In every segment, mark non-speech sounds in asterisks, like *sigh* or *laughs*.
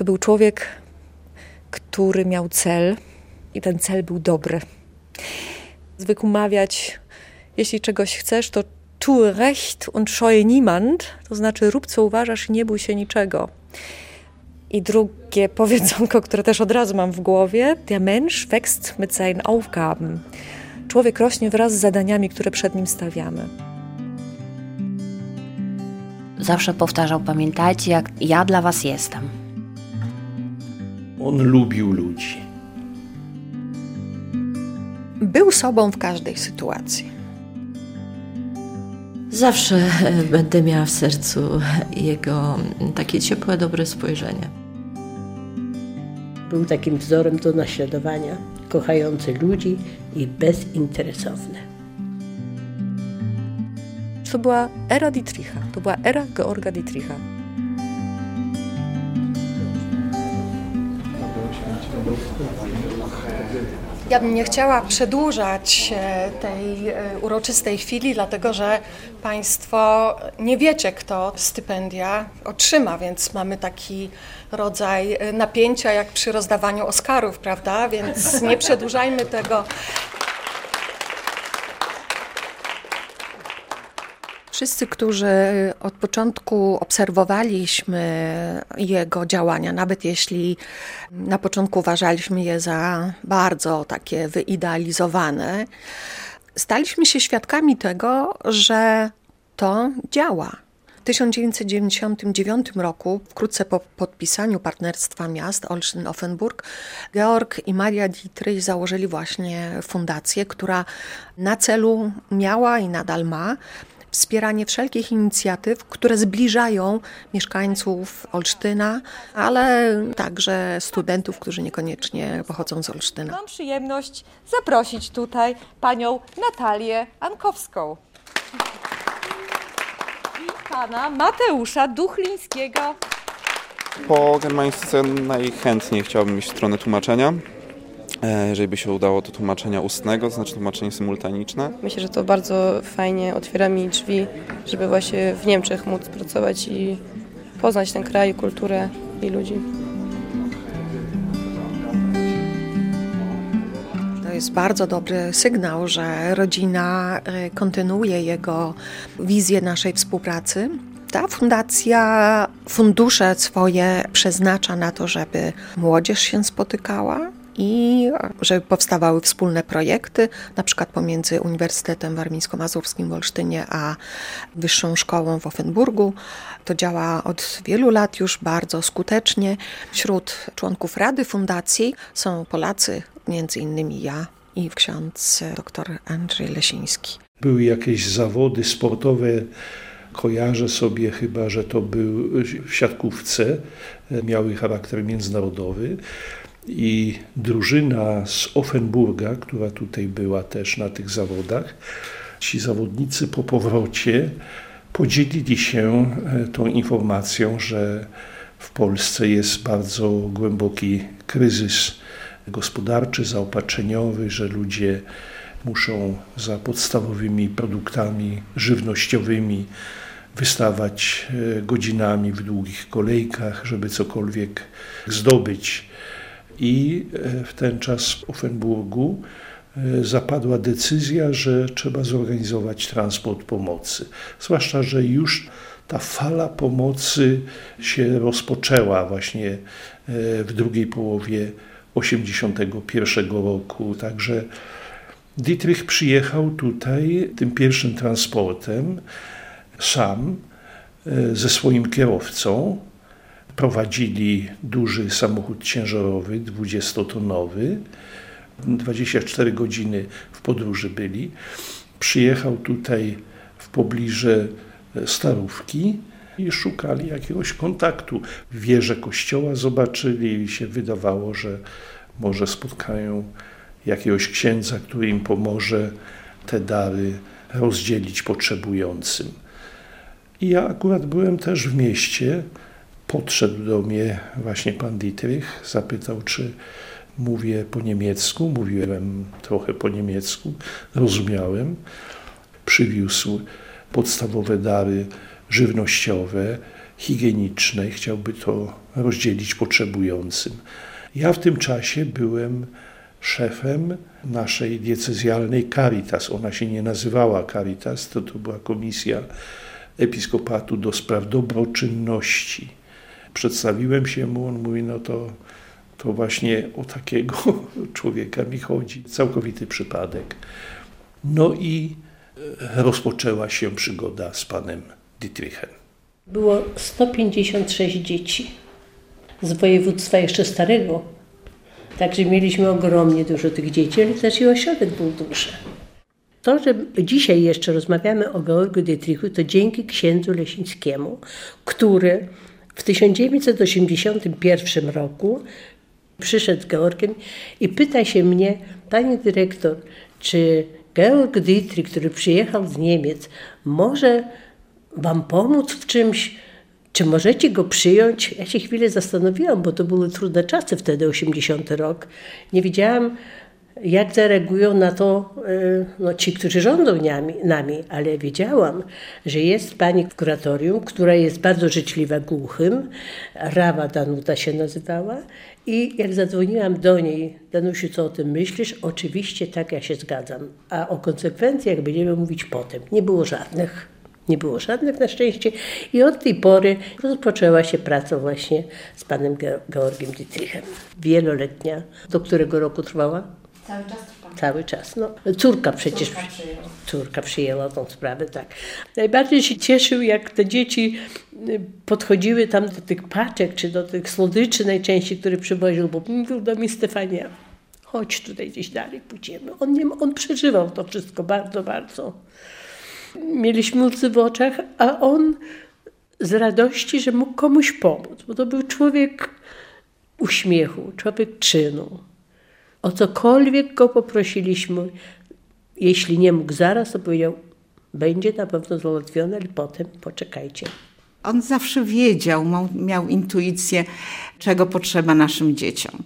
To był człowiek, który miał cel i ten cel był dobry. Zwykł mawiać, jeśli czegoś chcesz, to tue recht und scheue niemand, to znaczy rób co uważasz i nie bój się niczego. I drugie *laughs* powiedzonko, które też od razu mam w głowie, der Mensch wächst mit seinen Aufgaben. Człowiek rośnie wraz z zadaniami, które przed nim stawiamy. Zawsze powtarzał, pamiętajcie, jak ja dla was jestem. On lubił ludzi. Był sobą w każdej sytuacji. Zawsze e, będę miała w sercu jego takie ciepłe, dobre spojrzenie. Był takim wzorem do naśladowania, kochający ludzi i bezinteresowny. To była era Dietricha, to była era Georga Dietricha. Ja bym nie chciała przedłużać e, tej e, uroczystej chwili, dlatego że Państwo nie wiecie, kto stypendia otrzyma, więc mamy taki rodzaj e, napięcia jak przy rozdawaniu Oscarów, prawda? Więc nie przedłużajmy tego. Wszyscy, którzy od początku obserwowaliśmy jego działania, nawet jeśli na początku uważaliśmy je za bardzo takie wyidealizowane, staliśmy się świadkami tego, że to działa. W 1999 roku, wkrótce po podpisaniu Partnerstwa Miast Olsztyn-Offenburg, Georg i Maria Dietrich założyli właśnie fundację, która na celu miała i nadal ma wspieranie wszelkich inicjatyw, które zbliżają mieszkańców Olsztyna, ale także studentów, którzy niekoniecznie pochodzą z Olsztyna. Mam przyjemność zaprosić tutaj panią Natalię Ankowską i pana Mateusza Duchlińskiego. Po germańsce najchętniej chciałbym iść w stronę tłumaczenia. E, jeżeli by się udało do tłumaczenia ustnego, to znaczy tłumaczenie symultaniczne. Myślę, że to bardzo fajnie otwiera mi drzwi, żeby właśnie w Niemczech móc pracować i poznać ten kraj, kulturę i ludzi. To jest bardzo dobry sygnał, że rodzina y, kontynuuje jego wizję naszej współpracy. Ta fundacja fundusze swoje przeznacza na to, żeby młodzież się spotykała, i żeby powstawały wspólne projekty, na przykład pomiędzy Uniwersytetem Warmińsko-Mazurskim w Olsztynie a Wyższą Szkołą w Offenburgu. To działa od wielu lat już bardzo skutecznie. Wśród członków Rady Fundacji są Polacy, między innymi ja i ksiądz dr Andrzej Lesiński. Były jakieś zawody sportowe, kojarzę sobie chyba, że to był w siatkówce, miały charakter międzynarodowy i drużyna z Offenburga, która tutaj była też na tych zawodach, ci zawodnicy po powrocie podzielili się e, tą informacją, że w Polsce jest bardzo głęboki kryzys gospodarczy, zaopatrzeniowy, że ludzie muszą za podstawowymi produktami żywnościowymi wystawać e, godzinami w długich kolejkach, żeby cokolwiek zdobyć i e, w ten czas w Offenburgu e, zapadła decyzja, że trzeba zorganizować transport pomocy. Zwłaszcza, że już ta fala pomocy się rozpoczęła właśnie e, w drugiej połowie 1981 roku. Także Dietrich przyjechał tutaj tym pierwszym transportem sam ze swoim kierowcą prowadzili duży samochód ciężarowy, 20-tonowy. 24 godziny w podróży byli. Przyjechał tutaj w pobliże Starówki i szukali jakiegoś kontaktu. W wieże kościoła zobaczyli i się wydawało, że może spotkają jakiegoś księdza, który im pomoże te dary rozdzielić potrzebującym. I ja akurat byłem też w mieście, podszedł do mnie właśnie pan Dietrich, zapytał, czy mówię po niemiecku. Mówiłem trochę po niemiecku, rozumiałem. Przywiózł podstawowe dary żywnościowe, higieniczne i chciałby to rozdzielić potrzebującym. Ja w tym czasie byłem szefem naszej diecezjalnej Caritas. Ona się nie nazywała Caritas, to, to była komisja episkopatu do spraw dobroczynności. Przedstawiłem się mu, on mówi, no to, to właśnie o takiego *laughs* człowieka mi chodzi. Całkowity przypadek. No i e, rozpoczęła się przygoda z panem Dietrichem. Było 156 dzieci z województwa jeszcze starego. Także mieliśmy ogromnie dużo tych dzieci, ale też i ośrodek był duży. To, że dzisiaj jeszcze rozmawiamy o Georgu Dietrichu, to dzięki księdzu Lesińskiemu, który w 1981 roku przyszedł Georgiem i pyta się mnie, pani dyrektor, czy Georg Dietrich, który przyjechał z Niemiec, może wam pomóc w czymś? Czy możecie go przyjąć? Ja się chwilę zastanowiłam, bo to były trudne czasy wtedy, 80 rok. Nie wiedziałam, jak zareagują na to y, no, ci, którzy rządzą nami, nami, ale wiedziałam, że jest pani w kuratorium, która jest bardzo życzliwa głuchym, Rawa Danuta się nazywała i jak zadzwoniłam do niej, Danusiu, co o tym myślisz? Oczywiście tak, ja się zgadzam, a o konsekwencjach będziemy mówić potem. Nie było żadnych. Nie było żadnych na szczęście i od tej pory rozpoczęła się praca właśnie z panem Georgiem Dietrichem. Wieloletnia. Do którego roku trwała? Cały czas trwa. Cały czas. No, córka przecież. Córka przyjęła. Córka przyjęła tą sprawę, tak. Najbardziej się cieszył, jak te dzieci y, podchodziły tam do tych paczek, czy do tych słodyczy najczęściej, które przywoził, bo mówił do mnie Stefania, chodź tutaj gdzieś dalej, pójdziemy. On, nie, on przeżywał to wszystko bardzo, bardzo. Mieliśmy łzy w oczach, a on z radości, że mógł komuś pomóc, bo to był człowiek uśmiechu, człowiek czynu. O cokolwiek go poprosiliśmy, jeśli nie mógł zaraz, to powiedział, będzie na pewno załatwione, ale potem poczekajcie. On zawsze wiedział, miał intuicję, czego potrzeba naszym dzieciom.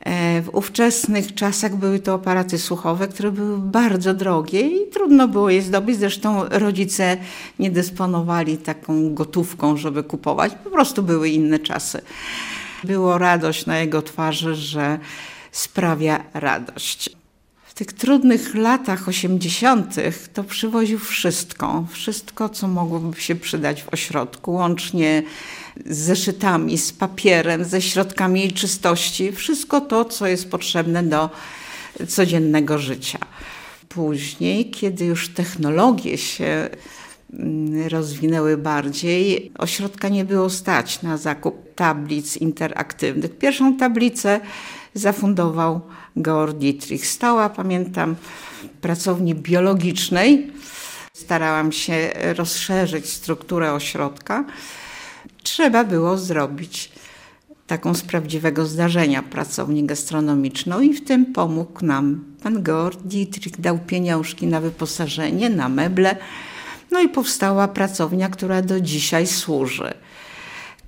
E, w ówczesnych czasach były to aparaty słuchowe, które były bardzo drogie i trudno było je zdobyć. Zresztą rodzice nie dysponowali taką gotówką, żeby kupować. Po prostu były inne czasy. Było radość na jego twarzy, że sprawia radość. W tych trudnych latach 80. to przywoził wszystko, wszystko, co mogłoby się przydać w ośrodku, łącznie z zeszytami, z papierem, ze środkami jej czystości, wszystko to, co jest potrzebne do codziennego życia. Później, kiedy już technologie się mm, rozwinęły bardziej, ośrodka nie było stać na zakup tablic interaktywnych. Pierwszą tablicę zafundował Georg Dietrich. Stała, pamiętam, pracowni biologicznej. Starałam się rozszerzyć strukturę ośrodka. Trzeba było zrobić taką z prawdziwego zdarzenia pracownię gastronomiczną i w tym pomógł nam pan Georg Dietrich. Dał pieniążki na wyposażenie, na meble. No i powstała pracownia, która do dzisiaj służy.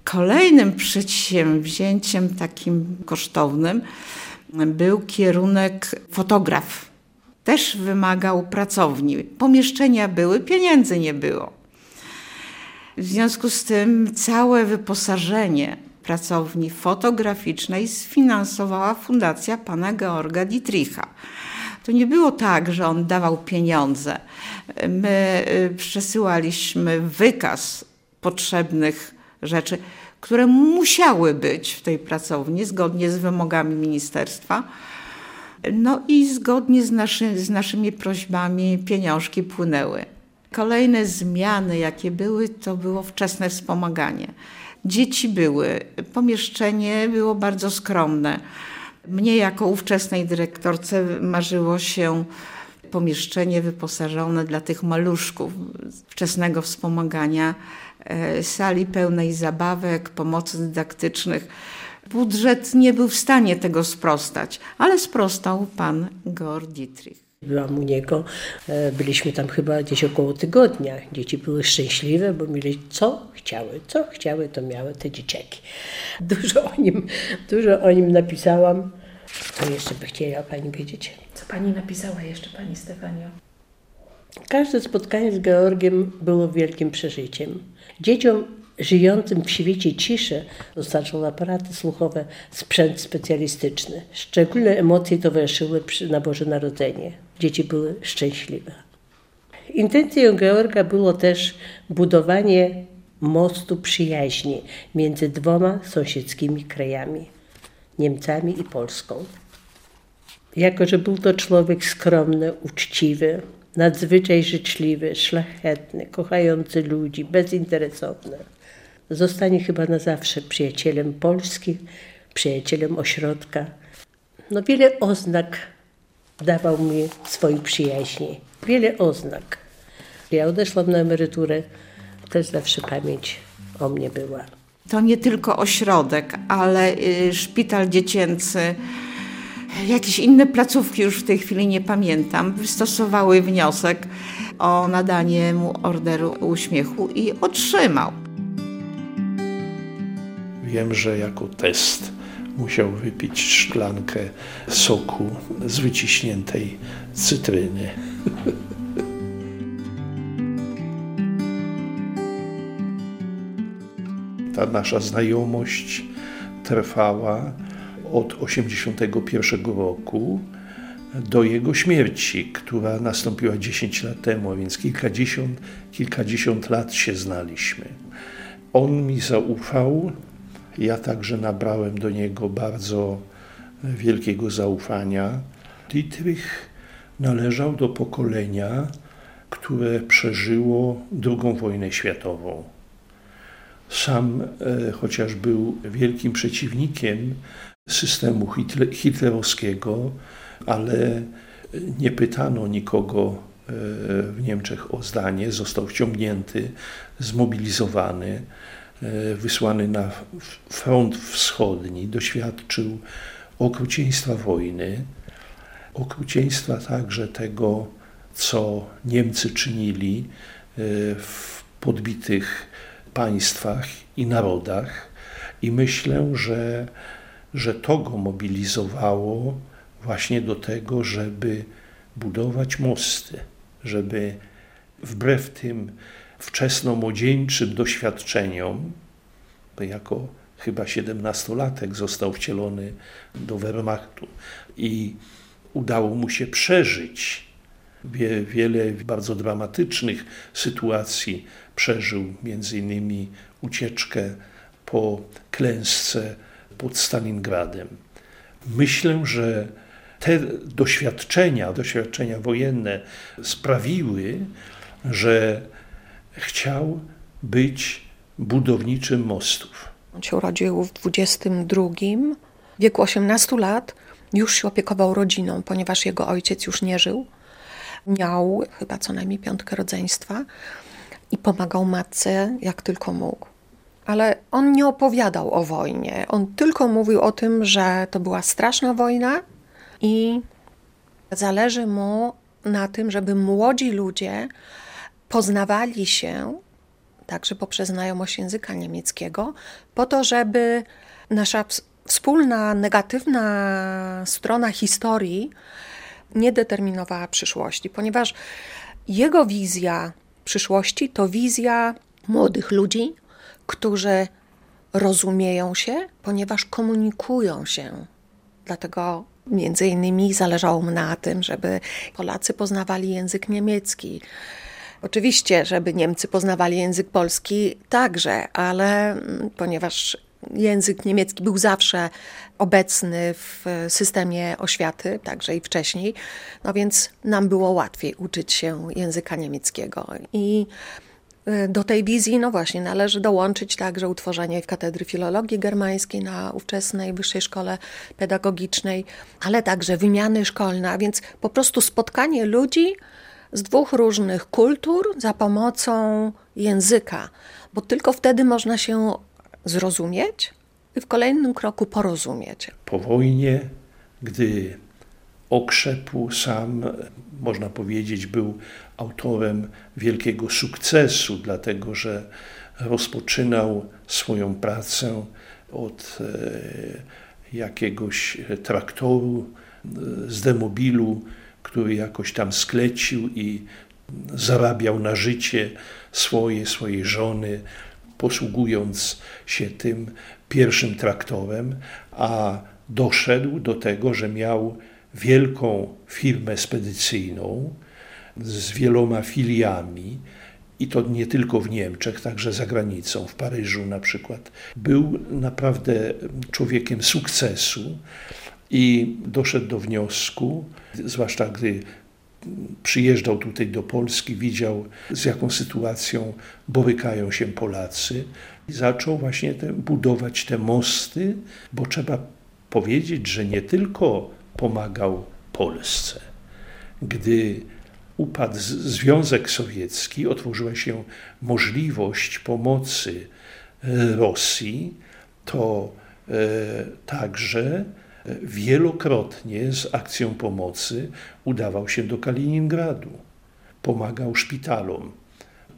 Kolejnym przedsięwzięciem takim kosztownym był kierunek fotograf. Też wymagał pracowni. Pomieszczenia były, pieniędzy nie było. W związku z tym całe wyposażenie pracowni fotograficznej sfinansowała Fundacja pana Georga Dietricha. To nie było tak, że on dawał pieniądze. My y, przesyłaliśmy wykaz potrzebnych rzeczy, które musiały być w tej pracowni zgodnie z wymogami ministerstwa. No i zgodnie z, naszy, z naszymi prośbami pieniążki płynęły. Kolejne zmiany, jakie były, to było wczesne wspomaganie. Dzieci były, pomieszczenie było bardzo skromne. Mnie jako ówczesnej dyrektorce marzyło się pomieszczenie wyposażone dla tych maluszków wczesnego wspomagania sali pełnej zabawek, pomocy dydaktycznych. Budżet nie był w stanie tego sprostać, ale sprostał pan Georg Dietrich. Byłam u niego, e, byliśmy tam chyba gdzieś około tygodnia. Dzieci były szczęśliwe, bo mieli co chciały, co chciały, to miały te dzieciaki. Dużo o nim, dużo o nim napisałam. Co jeszcze by chciała Pani wiedzieć? Co Pani napisała jeszcze, Pani Stefanio? Każde spotkanie z Georgiem było wielkim przeżyciem. Dzieciom żyjącym w świecie ciszy dostarczał aparaty słuchowe, sprzęt specjalistyczny. Szczególne emocje towarzyszyły przy, na Boże Narodzenie. Dzieci były szczęśliwe. Intencją Georga było też budowanie mostu przyjaźni między dwoma sąsiedzkimi krajami Niemcami i Polską. Jako, że był to człowiek skromny, uczciwy, nadzwyczaj życzliwy, szlachetny, kochający ludzi, bezinteresowny, zostanie chyba na zawsze przyjacielem Polski, przyjacielem ośrodka. No wiele oznak dawał mi swojej przyjaźni. Wiele oznak. Ja odeszłam na emeryturę, też zawsze pamięć o mnie była. To nie tylko ośrodek, ale y, szpital dziecięcy, jakieś inne placówki, już w tej chwili nie pamiętam, wystosowały wniosek o nadanie mu orderu uśmiechu i otrzymał. Wiem, że jako test musiał wypić szklankę soku z wyciśniętej cytryny. *laughs* Ta nasza znajomość trwała od 1981 roku do jego śmierci, która nastąpiła 10 lat temu, a więc kilkadziesiąt, kilkadziesiąt lat się znaliśmy. On mi zaufał, ja także nabrałem do niego bardzo wielkiego zaufania. Dietrich należał do pokolenia, które przeżyło II wojnę światową. Sam, e, chociaż był wielkim przeciwnikiem systemu hitlerowskiego, ale nie pytano nikogo e, w Niemczech o zdanie, został wciągnięty, zmobilizowany, e, wysłany na front wschodni, doświadczył okrucieństwa wojny, okrucieństwa także tego, co Niemcy czynili w podbitych państwach i narodach. I myślę, że, że to go mobilizowało właśnie do tego, żeby budować mosty, żeby wbrew tym wczesnomłodzieńczym doświadczeniom, bo jako chyba siedemnastolatek został wcielony do Wehrmachtu i udało mu się przeżyć wiele bardzo dramatycznych sytuacji przeżył, między innymi ucieczkę po klęsce pod Stalingradem. Myślę, że te doświadczenia, doświadczenia wojenne sprawiły, że chciał być budowniczym mostów. On się urodził w 22, w wieku 18 lat już się opiekował rodziną, ponieważ jego ojciec już nie żył. Miał chyba co najmniej piątkę rodzeństwa i pomagał matce jak tylko mógł. Ale on nie opowiadał o wojnie. On tylko mówił o tym, że to była straszna wojna i zależy mu na tym, żeby młodzi ludzie poznawali się także poprzez znajomość języka niemieckiego, po to, żeby nasza wspólna negatywna strona historii nie determinowała przyszłości, ponieważ jego wizja przyszłości to wizja młodych ludzi, którzy rozumieją się, ponieważ komunikują się. Dlatego między innymi zależało mu na tym, żeby Polacy poznawali język niemiecki. Oczywiście, żeby Niemcy poznawali język polski także, ale ponieważ język niemiecki był zawsze obecny w systemie oświaty, także i wcześniej, no więc nam było łatwiej uczyć się języka niemieckiego. I do tej wizji, no właśnie, należy dołączyć także utworzenie katedry filologii germańskiej na ówczesnej Wyższej Szkole Pedagogicznej, ale także wymiany szkolne, a więc po prostu spotkanie ludzi z dwóch różnych kultur za pomocą języka, bo tylko wtedy można się zrozumieć i w kolejnym kroku porozumieć. Po wojnie, gdy okrzepł sam, można powiedzieć, był autorem wielkiego sukcesu, dlatego że rozpoczynał swoją pracę od e, jakiegoś traktoru z demobilu, który jakoś tam sklecił i zarabiał na życie swoje, swojej żony, posługując się tym pierwszym traktorem, a doszedł do tego, że miał wielką firmę spedycyjną z wieloma filiami, i to nie tylko w Niemczech, także za granicą, w Paryżu na przykład. Był naprawdę człowiekiem sukcesu i doszedł do wniosku, zwłaszcza gdy przyjeżdżał tutaj do Polski, widział z jaką sytuacją borykają się Polacy i zaczął właśnie te, budować te mosty, bo trzeba powiedzieć, że nie tylko pomagał Polsce. Gdy upadł Związek Sowiecki, otworzyła się możliwość pomocy e, Rosji, to e, także wielokrotnie z akcją pomocy udawał się do Kaliningradu. Pomagał szpitalom.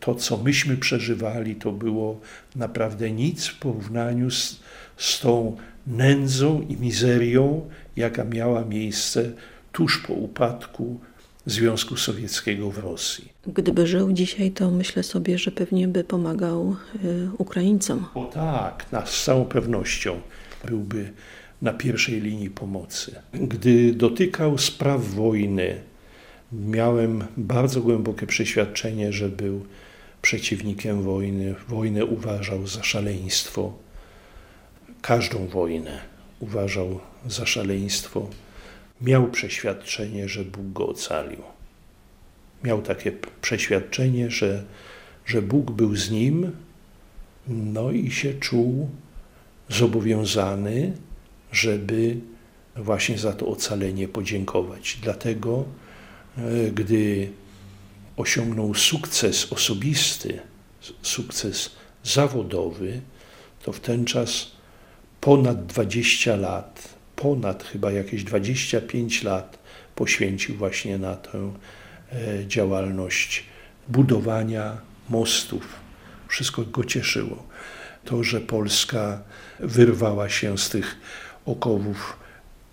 To, co myśmy przeżywali, to było naprawdę nic w porównaniu z, z tą nędzą i mizerią, jaka miała miejsce tuż po upadku Związku Sowieckiego w Rosji. Gdyby żył dzisiaj, to myślę sobie, że pewnie by pomagał y, Ukraińcom. O tak, z całą pewnością byłby na pierwszej linii pomocy. Gdy dotykał spraw wojny, miałem bardzo głębokie przeświadczenie, że był przeciwnikiem wojny. Wojnę uważał za szaleństwo. Każdą wojnę uważał za szaleństwo. Miał przeświadczenie, że Bóg go ocalił. Miał takie przeświadczenie, że, że Bóg był z nim, no i się czuł zobowiązany żeby właśnie za to ocalenie podziękować. Dlatego, e, gdy osiągnął sukces osobisty, sukces zawodowy, to w ten czas ponad 20 lat, ponad chyba jakieś 25 lat poświęcił właśnie na tę e, działalność budowania mostów. Wszystko go cieszyło. To, że Polska wyrwała się z tych okowów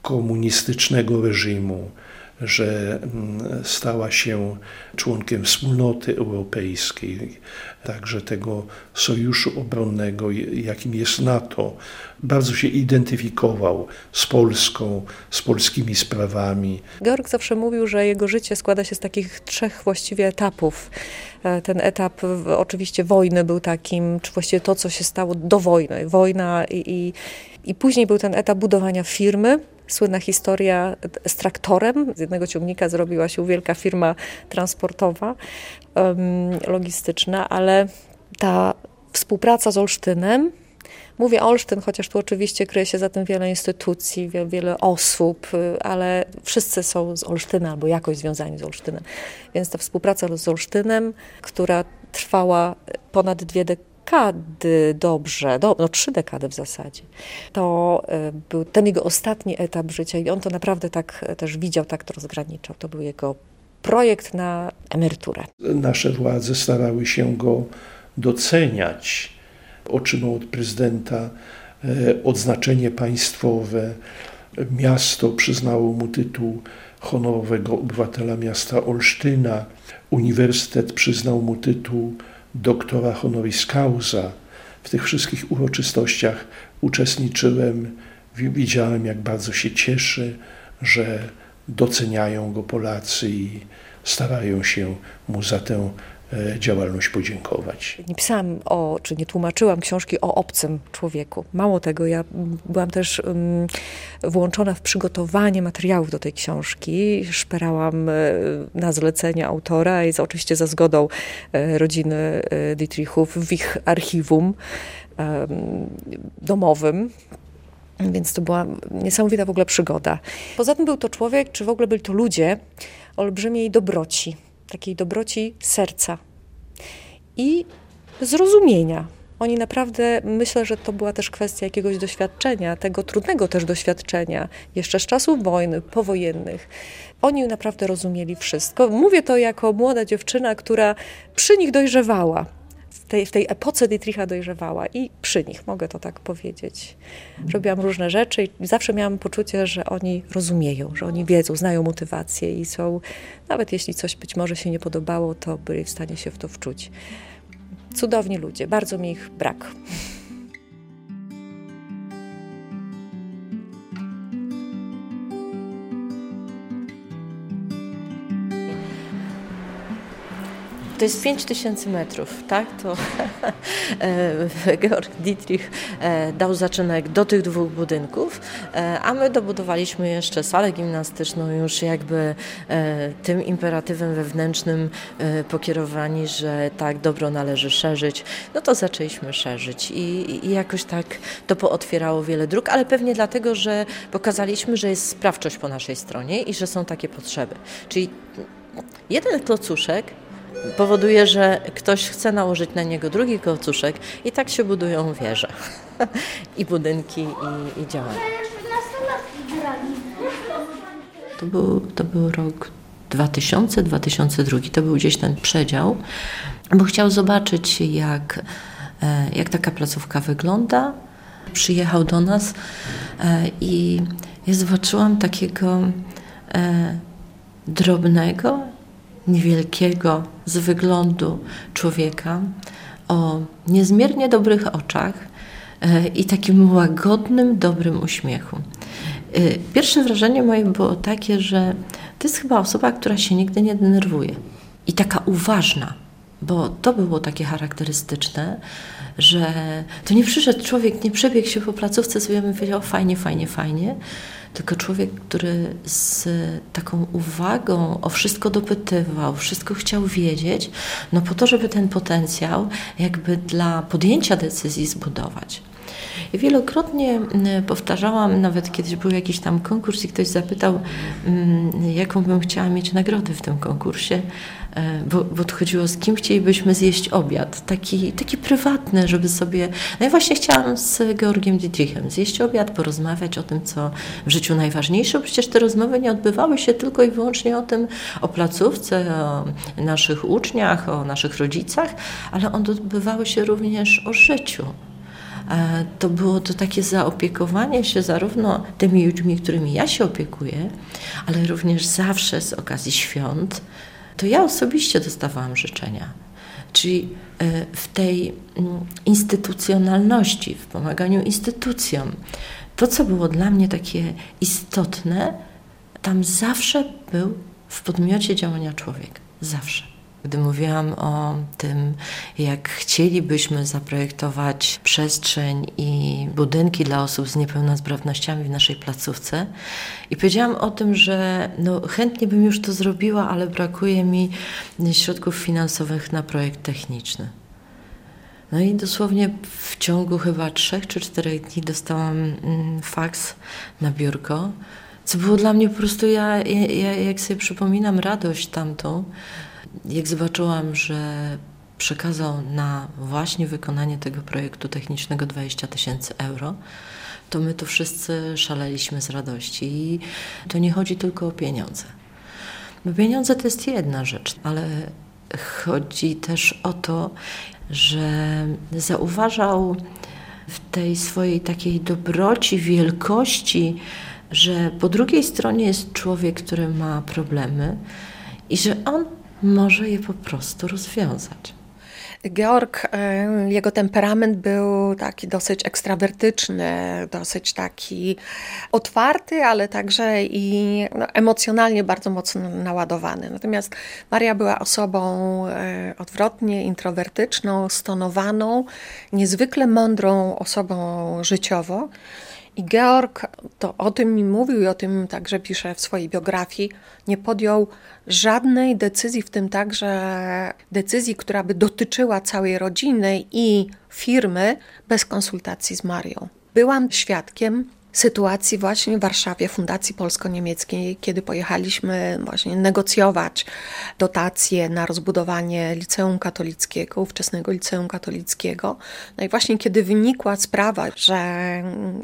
komunistycznego reżimu, że mm, stała się członkiem wspólnoty europejskiej, także tego sojuszu obronnego, jakim jest NATO. Bardzo się identyfikował z Polską, z polskimi sprawami. Georg zawsze mówił, że jego życie składa się z takich trzech właściwie etapów. E, ten etap oczywiście wojny był takim, czy właściwie to, co się stało do wojny. Wojna i, i, i później był ten etap budowania firmy, słynna historia z traktorem. Z jednego ciągnika zrobiła się wielka firma transportowa, logistyczna, ale ta współpraca z Olsztynem, Mówię Olsztyn, chociaż tu oczywiście kryje się za tym wiele instytucji, wiele, osób, ale wszyscy są z Olsztyna albo jakoś związani z Olsztynem. Więc ta współpraca z Olsztynem, która trwała ponad dwie dekady, dekady dobrze, do, no trzy dekady w zasadzie, to e, był ten jego ostatni etap życia i on to naprawdę tak e, też widział, tak to rozgraniczał. To był jego projekt na emeryturę. Nasze władze starały się go doceniać. Otrzymał od prezydenta e, odznaczenie państwowe. Miasto przyznało mu tytuł honorowego obywatela miasta Olsztyna. Uniwersytet przyznał mu tytuł doktora honoris causa. W tych wszystkich uroczystościach uczestniczyłem, widziałem jak bardzo się cieszy, że doceniają go Polacy i starają się mu za tę działalność podziękować. Nie pisałam o, czy nie tłumaczyłam książki o obcym człowieku. Mało tego, ja byłam też um, włączona w przygotowanie materiałów do tej książki. Szperałam e, na zlecenie autora i oczywiście za zgodą e, rodziny Dietrichów w ich archiwum domowym. Więc to była niesamowita w ogóle przygoda. Poza tym był to człowiek, czy w ogóle byli to ludzie olbrzymiej dobroci takiej dobroci serca i zrozumienia. Oni naprawdę, myślę, że to była też kwestia jakiegoś doświadczenia, tego trudnego też doświadczenia, jeszcze z czasów wojny, powojennych. Oni naprawdę rozumieli wszystko. Mówię to jako młoda dziewczyna, która przy nich dojrzewała tej, w tej epoce Dietricha dojrzewała i przy nich, mogę to tak powiedzieć. Robiłam różne rzeczy i zawsze miałam poczucie, że oni rozumieją, że oni wiedzą, znają motywację i są, nawet jeśli coś być może się nie podobało, to byli w stanie się w to wczuć. Cudowni ludzie, bardzo mi ich brak. To jest 5000 metrów, tak? To *laughs* e, Georg Dietrich e, dał zaczynek do tych dwóch budynków, e, a my dobudowaliśmy jeszcze salę gimnastyczną już jakby tym imperatywem wewnętrznym pokierowani, że tak dobro należy szerzyć, no to zaczęliśmy szerzyć i, i jakoś tak to pootwierało wiele dróg, ale pewnie dlatego, że pokazaliśmy, że jest sprawczość po naszej stronie i że są takie potrzeby. Czyli jeden klocuszek powoduje, że ktoś chce nałożyć na niego drugi kocuszek i tak się budują wieże *laughs* i budynki i, i działania. To był, to był rok 2000-2002, to był gdzieś ten przedział, bo chciał zobaczyć jak, e, jak taka placówka wygląda. Przyjechał do nas e, i ja zobaczyłam takiego e, drobnego, niewielkiego z wyglądu człowieka o niezmiernie dobrych oczach e, i takim łagodnym, dobrym uśmiechu. E, pierwsze wrażenie moje było takie, że to jest chyba osoba, która się nigdy nie denerwuje i taka uważna, bo to było takie charakterystyczne, że to nie przyszedł człowiek, nie przebiegł się po placówce, sobie bym powiedział fajnie, fajnie, fajnie, tylko człowiek, który z taką uwagą o wszystko dopytywał, wszystko chciał wiedzieć, no po to, żeby ten potencjał jakby dla podjęcia decyzji zbudować. Wielokrotnie mm, powtarzałam, nawet kiedyś był jakiś tam konkurs i ktoś zapytał, mm, jaką bym chciała mieć nagrodę w tym konkursie, bo, bo to chodziło z kim chcielibyśmy zjeść obiad, taki, taki prywatny, żeby sobie... No i właśnie chciałam z Georgiem Dietrichem zjeść obiad, porozmawiać o tym, co w życiu najważniejsze. Przecież te rozmowy nie odbywały się tylko i wyłącznie o tym, o placówce, o naszych uczniach, o naszych rodzicach, ale odbywały się również o życiu to było to takie zaopiekowanie się zarówno tymi ludźmi, którymi ja się opiekuję, ale również zawsze z okazji świąt, to ja osobiście dostawałam życzenia. Czyli e, w tej mm, instytucjonalności, w pomaganiu instytucjom, to, co było dla mnie takie istotne, tam zawsze był w podmiocie działania człowiek. Zawsze. Gdy mówiłam o tym, jak chcielibyśmy zaprojektować przestrzeń i budynki dla osób z niepełnosprawnościami w naszej placówce, i powiedziałam o tym, że no, chętnie bym już to zrobiła, ale brakuje mi środków finansowych na projekt techniczny. No i dosłownie w ciągu chyba trzech czy czterech dni dostałam mm, faks na biurko, co było dla mnie po prostu, ja, ja jak sobie przypominam radość tamtą, jak zobaczyłam, że przekazał na właśnie wykonanie tego projektu technicznego 20 tysięcy euro, to my tu wszyscy szaleliśmy z radości. I to nie chodzi tylko o pieniądze. Bo pieniądze to jest jedna rzecz, ale chodzi też o to, że zauważał w tej swojej takiej dobroci, wielkości, że po drugiej stronie jest człowiek, który ma problemy i że on może je po prostu rozwiązać. Georg, e, jego temperament był taki dosyć ekstrawertyczny, dosyć taki otwarty, ale także i no, emocjonalnie bardzo mocno naładowany. Natomiast Maria była osobą e, odwrotnie introwertyczną, stonowaną, niezwykle mądrą osobą życiowo. I Georg to o tym mi mówił i o tym także pisze w swojej biografii. Nie podjął żadnej decyzji, w tym także decyzji, która by dotyczyła całej rodziny i firmy, bez konsultacji z Marią. Byłam świadkiem sytuacji właśnie w Warszawie, Fundacji Polsko-Niemieckiej, kiedy pojechaliśmy właśnie negocjować dotacje na rozbudowanie liceum katolickiego, ówczesnego liceum katolickiego. No i właśnie kiedy wynikła sprawa, że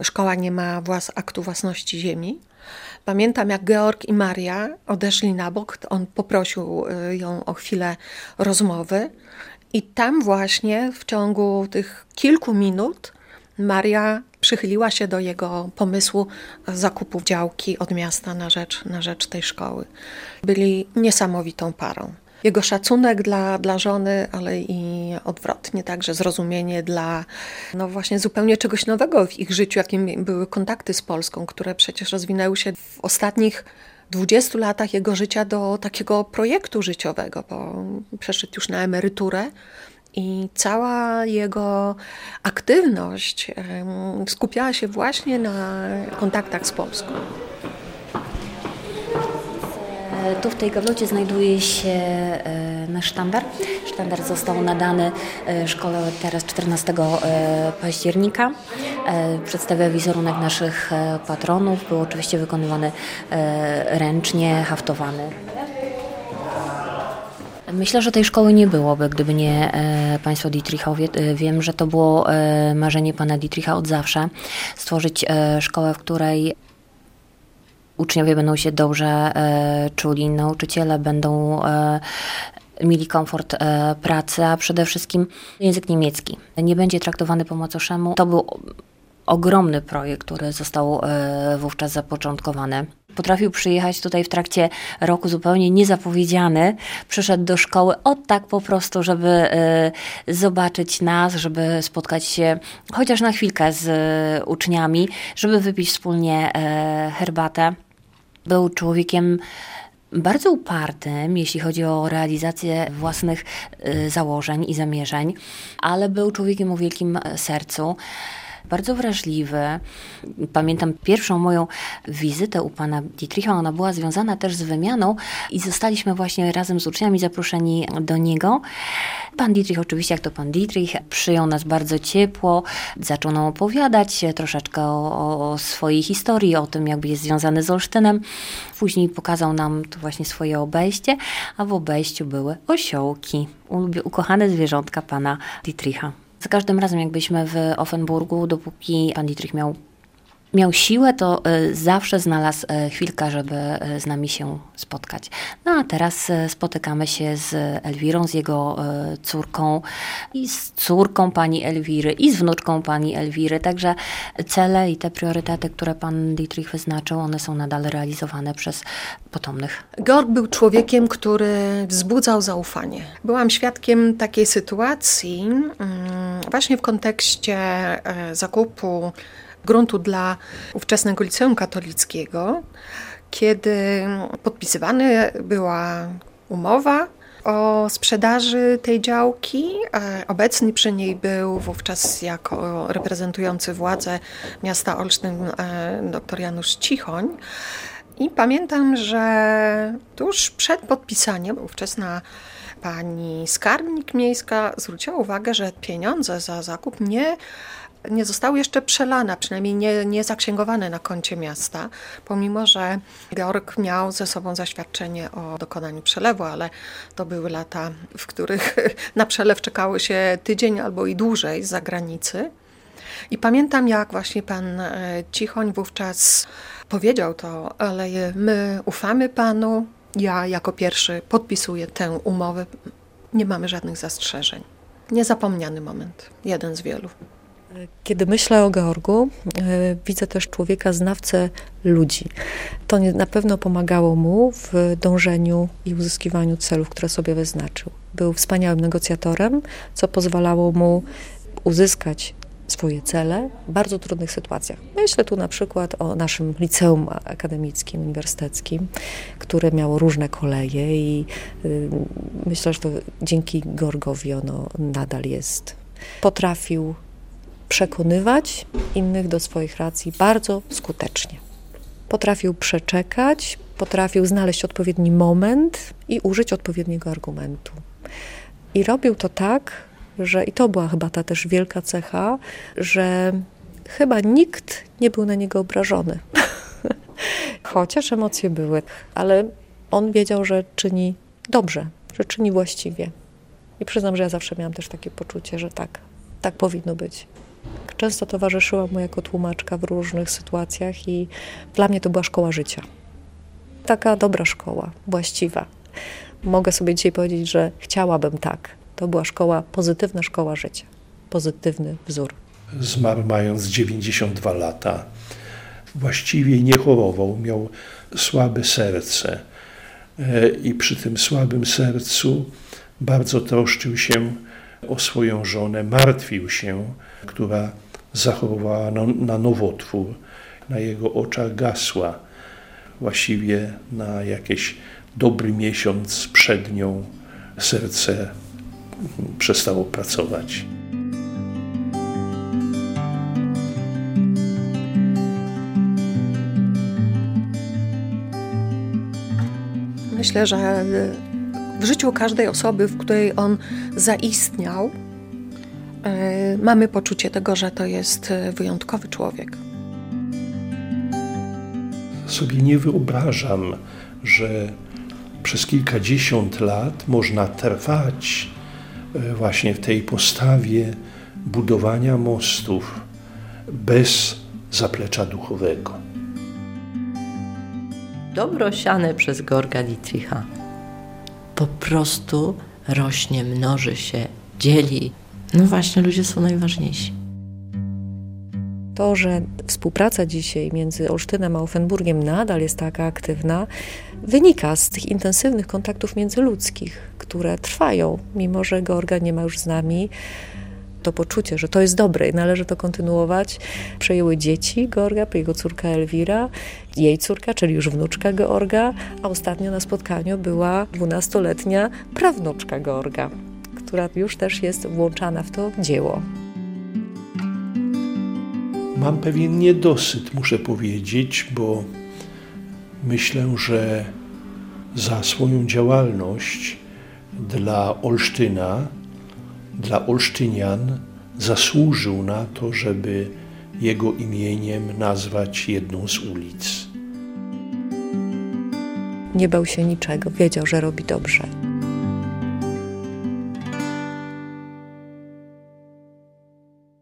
szkoła nie ma włas aktu własności ziemi, Pamiętam, jak Georg i Maria odeszli na bok, on poprosił y, ją o chwilę rozmowy, i tam właśnie w ciągu tych kilku minut Maria przychyliła się do jego pomysłu zakupu działki od miasta na rzecz, na rzecz tej szkoły. Byli niesamowitą parą. jego szacunek dla, dla żony, ale i odwrotnie, także zrozumienie dla no właśnie zupełnie czegoś nowego w ich życiu, jakim były kontakty z Polską, które przecież rozwinęły się w ostatnich 20 latach jego życia do takiego projektu życiowego, bo przeszedł już na emeryturę. I cała jego aktywność skupiała się właśnie na kontaktach z Polską. E, tu w tej gablocie znajduje się e, nasz sztandar. Sztandar został nadany e, szkole teraz 14 października. Przedstawia wizerunek naszych patronów. Był oczywiście wykonywany ręcznie, haftowany. Myślę, że tej szkoły nie byłoby, gdyby nie e, państwo Dietrichowie. E, wiem, że to było e, marzenie pana Dietricha od zawsze. Stworzyć szkołę, w której uczniowie będą się dobrze czuli, nauczyciele będą mieli komfort e, pracy, a przede wszystkim język niemiecki. Nie będzie traktowany po macoszemu. To był ogromny projekt, który został e, wówczas zapoczątkowany. Potrafił przyjechać tutaj w trakcie roku zupełnie niezapowiedziany. Przyszedł do szkoły od tak po prostu, żeby e, zobaczyć nas, żeby spotkać się chociaż na chwilkę z e, uczniami, żeby wypić wspólnie herbatę. Był człowiekiem bardzo upartym, jeśli chodzi o realizację własnych założeń i zamierzeń, ale był człowiekiem o wielkim sercu bardzo wrażliwy. Pamiętam pierwszą moją wizytę u pana Dietricha, ona była związana też z wymianą i zostaliśmy właśnie razem z uczniami zaproszeni do niego. Pan Dietrich, oczywiście jak to pan Dietrich, przyjął nas bardzo ciepło, zaczął nam opowiadać troszeczkę o, o swojej historii, o tym jakby jest związany z Olsztynem. Później pokazał nam to właśnie swoje obejście, a w obejściu były osiołki, ukochane zwierzątka pana Dietricha. Za każdym razem, jak byliśmy w Offenburgu, dopóki pan Dietrich miał miał siłę, to e, zawsze znalazł e, chwilkę, żeby e, z nami się spotkać. No a teraz spotykamy się z Elwirą, z jego córką i z córką pani Elwiry i z wnuczką pani Elwiry. Także cele i te priorytety, które pan Dietrich wyznaczył, one są nadal realizowane przez potomnych. Georg był człowiekiem, który wzbudzał zaufanie. Byłam świadkiem takiej sytuacji mm, właśnie w kontekście zakupu gruntu dla ówczesnego liceum katolickiego, kiedy podpisywana była umowa o sprzedaży tej działki. Obecny przy niej był wówczas jako reprezentujący władze miasta Olsztyn e, dr Janusz Cichoń. I pamiętam, że tuż przed podpisaniem ówczesna pani skarbnik miejska zwróciła uwagę, że pieniądze za zakup nie nie zostały jeszcze przelane, przynajmniej nie, nie zaksięgowane na koncie miasta, pomimo że Georg miał ze sobą zaświadczenie o dokonaniu przelewu, ale to były lata, w których *laughs* na przelew czekało się tydzień albo i dłużej z zagranicy. I pamiętam, jak właśnie pan e, Cichoń wówczas powiedział to, ale my ufamy panu, ja jako pierwszy podpisuję tę umowę, nie mamy żadnych zastrzeżeń. Niezapomniany moment, jeden z wielu. Kiedy myślę o Georgu, e, widzę też człowieka znawcę ludzi. To na pewno pomagało mu w dążeniu i uzyskiwaniu celów, które sobie wyznaczył. Był wspaniałym negocjatorem, co pozwalało mu uzyskać swoje cele w bardzo trudnych sytuacjach. Myślę tu na przykład o naszym liceum akademickim, uniwersyteckim, które miało różne koleje i y, myślę, że to dzięki Gorgowi ono nadal jest. Potrafił przekonywać innych do swoich racji bardzo skutecznie. Potrafił przeczekać, potrafił znaleźć odpowiedni moment i użyć odpowiedniego argumentu. I robił to tak, że i to była chyba ta też wielka cecha, że chyba nikt nie był na niego obrażony. *laughs* Chociaż emocje były, ale on wiedział, że czyni dobrze, że czyni właściwie. I przyznam, że ja zawsze miałam też takie poczucie, że tak, tak powinno być. Często towarzyszyła mu jako tłumaczka w różnych sytuacjach i dla mnie to była szkoła życia. Taka dobra szkoła, właściwa. Mogę sobie dzisiaj powiedzieć, że chciałabym tak. To była szkoła, pozytywna szkoła życia, pozytywny wzór. Zmarł mając 92 lata. Właściwie nie chorował, miał słabe serce. e, i przy tym słabym sercu bardzo troszczył się o swoją żonę, martwił się, która zachorowała na, na nowotwór. Na jego oczach gasła. Właściwie na jakiś dobry miesiąc przed nią serce przestało pracować. Myślę, że w życiu każdej osoby, w której on zaistniał, mamy poczucie tego, że to jest wyjątkowy człowiek. Sobie nie wyobrażam, że przez kilkadziesiąt lat można trwać e, właśnie w tej postawie budowania mostów bez zaplecza duchowego. Dobro siane przez Gorga Dietricha po prostu rośnie, mnoży się, dzieli. No właśnie, ludzie są najważniejsi. To, że współpraca dzisiaj między Olsztynem a Offenburgiem nadal jest taka aktywna, wynika z tych intensywnych kontaktów międzyludzkich, które trwają, mimo że Georga nie ma już z nami. To poczucie, że to jest dobre i należy to kontynuować, przejęły dzieci Georga, jego córka Elwira, jej córka, czyli już wnuczka Georga, a ostatnio na spotkaniu była dwunastoletnia prawnuczka Georga, która już też jest włączana w to dzieło. Mam pewien niedosyt, muszę powiedzieć, bo myślę, że za swoją działalność dla Olsztyna, dla Olsztynian zasłużył na to, żeby jego imieniem nazwać jedną z ulic. Nie bał się niczego, wiedział, że robi dobrze.